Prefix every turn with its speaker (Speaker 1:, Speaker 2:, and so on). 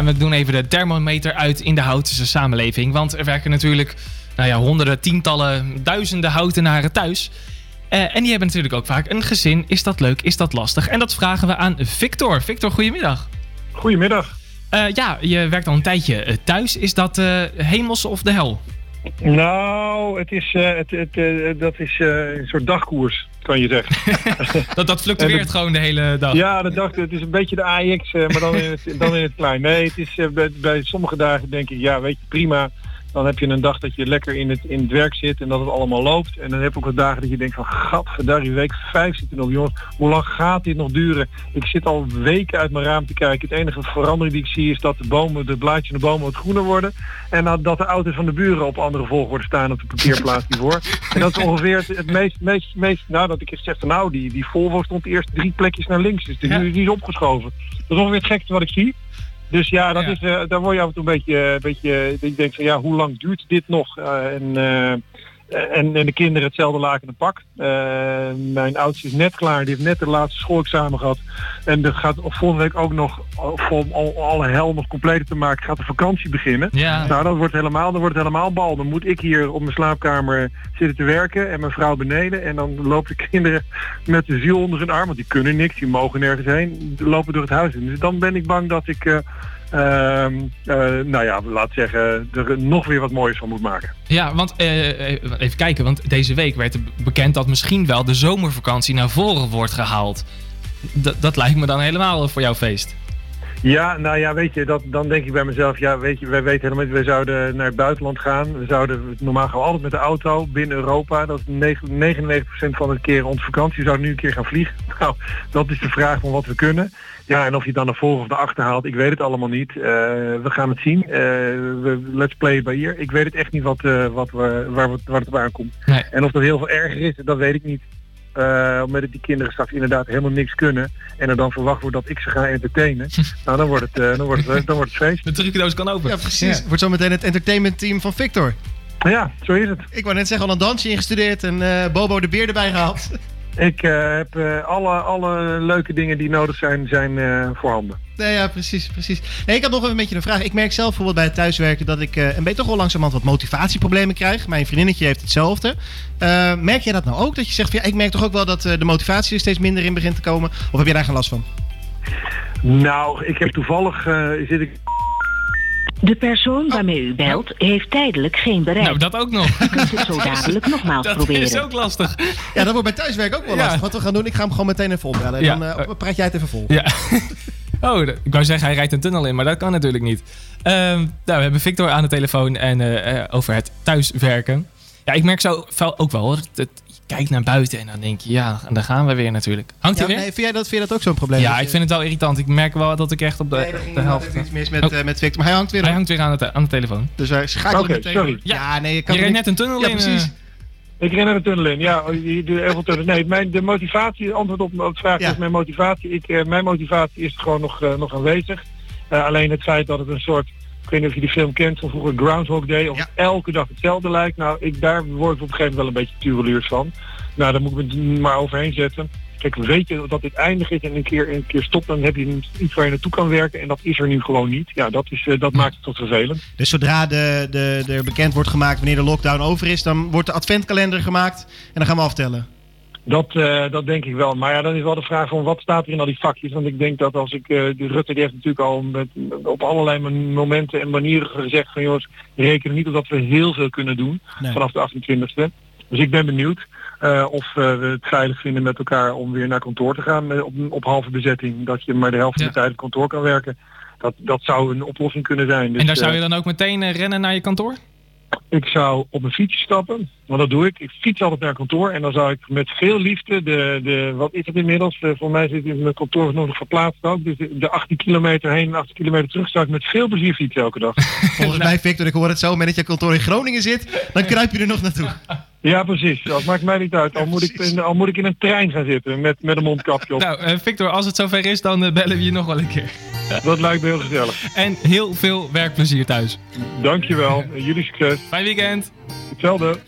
Speaker 1: Ja, we doen even de thermometer uit in de Houtense samenleving. Want er werken natuurlijk nou ja, honderden, tientallen, duizenden houtenaren thuis. Eh, en die hebben natuurlijk ook vaak een gezin. Is dat leuk? Is dat lastig? En dat vragen we aan Victor. Victor, goedemiddag.
Speaker 2: Goedemiddag.
Speaker 1: Eh, ja, je werkt al een tijdje eh, thuis. Is dat hemels of de hel?
Speaker 2: Nou, het is, uh, het, het, uh, dat is uh, een soort dagkoers, kan je zeggen.
Speaker 1: dat, dat fluctueert de, gewoon de hele dag.
Speaker 2: Ja, de dag, het is een beetje de AX, maar dan in het, dan in het klein. Nee, het is, bij, bij sommige dagen denk ik, ja, weet je, prima. Dan heb je een dag dat je lekker in het, in het werk zit en dat het allemaal loopt. En dan heb je ook wat dagen dat je denkt van, gadverdarrie, week vijf zit er nog. Jongens, hoe lang gaat dit nog duren? Ik zit al weken uit mijn raam te kijken. Het enige verandering die ik zie is dat de bomen, de blaadjes in de bomen wat groener worden. En dat de auto's van de buren op andere volgorde staan op de parkeerplaats hiervoor. En dat is ongeveer het meest, meest, meest, nou dat ik echt zeg van nou, die, die Volvo stond eerst drie plekjes naar links. Dus die, die is opgeschoven. Dat is ongeveer het gekste wat ik zie. Dus ja, dat
Speaker 1: Ja.
Speaker 2: Is, uh, daar word je af en toe een beetje, een beetje ik denk van ja, hoe lang duurt dit nog? Uh, en, en, en de kinderen hetzelfde laken en pak. mijn oudste is net klaar, die heeft net de laatste schoolexamen gehad. En er gaat volgende week ook nog, om alle hel nog completer te maken, gaat de vakantie beginnen.
Speaker 1: Ja.
Speaker 2: Nou, dat wordt helemaal, dan wordt het helemaal bal. Dan moet ik hier op mijn slaapkamer zitten te werken en mijn vrouw beneden. En dan lopen de kinderen met de ziel onder hun arm, want die kunnen niks, die mogen nergens heen, lopen door het huis in. Dus dan ben ik bang dat ik... Uh, uh, uh, nou ja, laat zeggen, er nog weer wat moois van moet maken.
Speaker 1: Ja, want uh, even kijken, want deze week werd bekend dat misschien wel de zomervakantie naar voren wordt gehaald. Dat lijkt me dan helemaal voor jouw feest.
Speaker 2: Ja, nou ja, weet je, dat, dan denk ik bij mezelf, ja, weet je, wij weten helemaal niet, wij zouden naar het buitenland gaan. We zouden normaal gaan altijd met de auto binnen Europa. Dat is 99% van de keren onze vakantie. We zouden nu een keer gaan vliegen. Nou, dat is de vraag van wat we kunnen. Ja, en of je het dan naar voren of naar achter haalt, ik weet het allemaal niet. Uh, we gaan het zien. Uh, we, let's play by ear. Ik weet het echt niet wat, uh, wat we, waar, waar het op aankomt.
Speaker 1: Nee.
Speaker 2: En of dat heel veel erger is, dat weet ik niet. Uh, omdat die kinderen straks inderdaad helemaal niks kunnen en er dan verwacht wordt dat ik ze ga entertainen, nou dan wordt het, uh, dan wordt het, dan wordt het feest.
Speaker 1: De trucendoos kan open.
Speaker 3: Ja, precies. Ja. Wordt zo meteen het entertainment team van Victor.
Speaker 2: Ja, zo is het.
Speaker 3: Ik wou net zeggen, al een dansje ingestudeerd en uh, Bobo de beer erbij gehaald.
Speaker 2: Ik heb alle, alle leuke dingen die nodig zijn, zijn voorhanden.
Speaker 3: Nee, ja, precies, precies. Nee, ik had nog een beetje een vraag. Ik merk zelf bijvoorbeeld bij het thuiswerken dat ik een beetje toch wel langzamerhand wat motivatieproblemen krijg. Mijn vriendinnetje heeft hetzelfde. Merk jij dat nou ook? Dat je zegt, van, ja, ik merk toch ook wel dat de motivatie er steeds minder in begint te komen? Of heb je daar geen last van?
Speaker 2: Nou, ik heb toevallig, zit ik
Speaker 4: de persoon waarmee u belt heeft tijdelijk geen bereik.
Speaker 1: Nou, dat ook nog.
Speaker 4: U kunt het zo dadelijk nogmaals
Speaker 1: dat
Speaker 4: proberen.
Speaker 1: Dat is ook lastig.
Speaker 3: Ja, dat wordt bij thuiswerk ook wel
Speaker 1: Ja.
Speaker 3: lastig. Wat we gaan doen, ik ga hem gewoon meteen even opbellen.
Speaker 1: Ja.
Speaker 3: Dan uh, praat jij het even vol.
Speaker 1: Ja. Oh, ik wou zeggen, hij rijdt een tunnel in, maar dat kan natuurlijk niet. Um, nou, we hebben Victor aan de telefoon en uh, uh, over het thuiswerken. Ja, ik merk zo ook wel, je kijkt naar buiten en dan denk je, ja, en daar gaan we weer natuurlijk. Hangt
Speaker 3: ja,
Speaker 1: hij weer?
Speaker 3: Nee, vind, jij dat, vind jij dat ook zo'n probleem?
Speaker 1: Ja, ik vind het wel irritant. Ik merk wel dat ik echt op de,
Speaker 3: nee,
Speaker 1: de helft...
Speaker 3: Er iets mis met, oh. uh, met Victor, maar hij hangt weer
Speaker 1: Hij hangt weer aan de, aan de telefoon.
Speaker 3: Dus hij schakelt
Speaker 2: okay,
Speaker 3: meteen.
Speaker 2: sorry.
Speaker 3: Ja, ja, nee, je kan
Speaker 1: je reed net een tunnel
Speaker 3: ja,
Speaker 1: in.
Speaker 3: precies.
Speaker 2: Ik ren naar de tunnel in. Ja, je doet heel veel tunnel. Nee, mijn, de motivatie, antwoord op, op de vraag
Speaker 3: Ja.
Speaker 2: is mijn motivatie. Ik, uh, mijn motivatie is gewoon nog, uh, nog aanwezig. Uh, alleen het feit dat het een soort, ik weet niet of je die film kent van vroeger Groundhog Day, of
Speaker 3: Ja.
Speaker 2: het elke dag hetzelfde lijkt. Nou, ik, daar word ik op een gegeven moment wel een beetje tureluurs van. Nou, daar moet ik me maar overheen zetten. Kijk, weet je dat dit eindig is en een keer, een keer stopt, dan heb je iets waar je naartoe kan werken. En dat is er nu gewoon niet. Ja, dat, is, uh, dat maakt het tot vervelend.
Speaker 3: Dus zodra de, de, er bekend wordt gemaakt wanneer de lockdown over is, dan wordt de adventkalender gemaakt en dan gaan we aftellen.
Speaker 2: Dat, uh, dat denk ik wel. Maar ja, dan is wel de vraag van wat staat er in al die vakjes. Want ik denk dat als ik, uh, de Rutte die heeft natuurlijk al met, op allerlei momenten en manieren gezegd van jongens, reken er niet op dat we heel veel kunnen doen
Speaker 3: Nee.
Speaker 2: vanaf de 28e. Dus ik ben benieuwd uh, of we het veilig vinden met elkaar om weer naar kantoor te gaan op, op halve bezetting. Dat je maar de helft van de tijd op kantoor kan werken. Dat, dat zou een oplossing kunnen zijn. Dus,
Speaker 1: En daar zou
Speaker 2: eh,
Speaker 1: je dan ook meteen rennen naar je kantoor?
Speaker 2: Ik zou op een fietsje stappen, want dat doe ik. Ik fiets altijd naar kantoor en dan zou ik met veel liefde de, de wat is het inmiddels? Uh, voor mij zit in mijn kantoor nog verplaatst ook. Dus de, de 18 kilometer heen en 18 kilometer terug zou ik met veel plezier fietsen elke dag.
Speaker 3: Volgens mij, Victor, ik hoor het zo, met dat je kantoor in Groningen zit, dan kruip je er nog naartoe.
Speaker 2: Ja, precies. Dat maakt mij niet uit. Al moet ik in, al moet ik in een trein gaan zitten met, met een mondkapje op.
Speaker 1: Nou, uh, Victor, als het zover is, dan uh, bellen we je nog wel een keer.
Speaker 2: Dat lijkt me heel gezellig.
Speaker 1: En heel veel werkplezier thuis.
Speaker 2: Dankjewel. Jullie succes.
Speaker 1: Fijn weekend.
Speaker 2: Hetzelfde.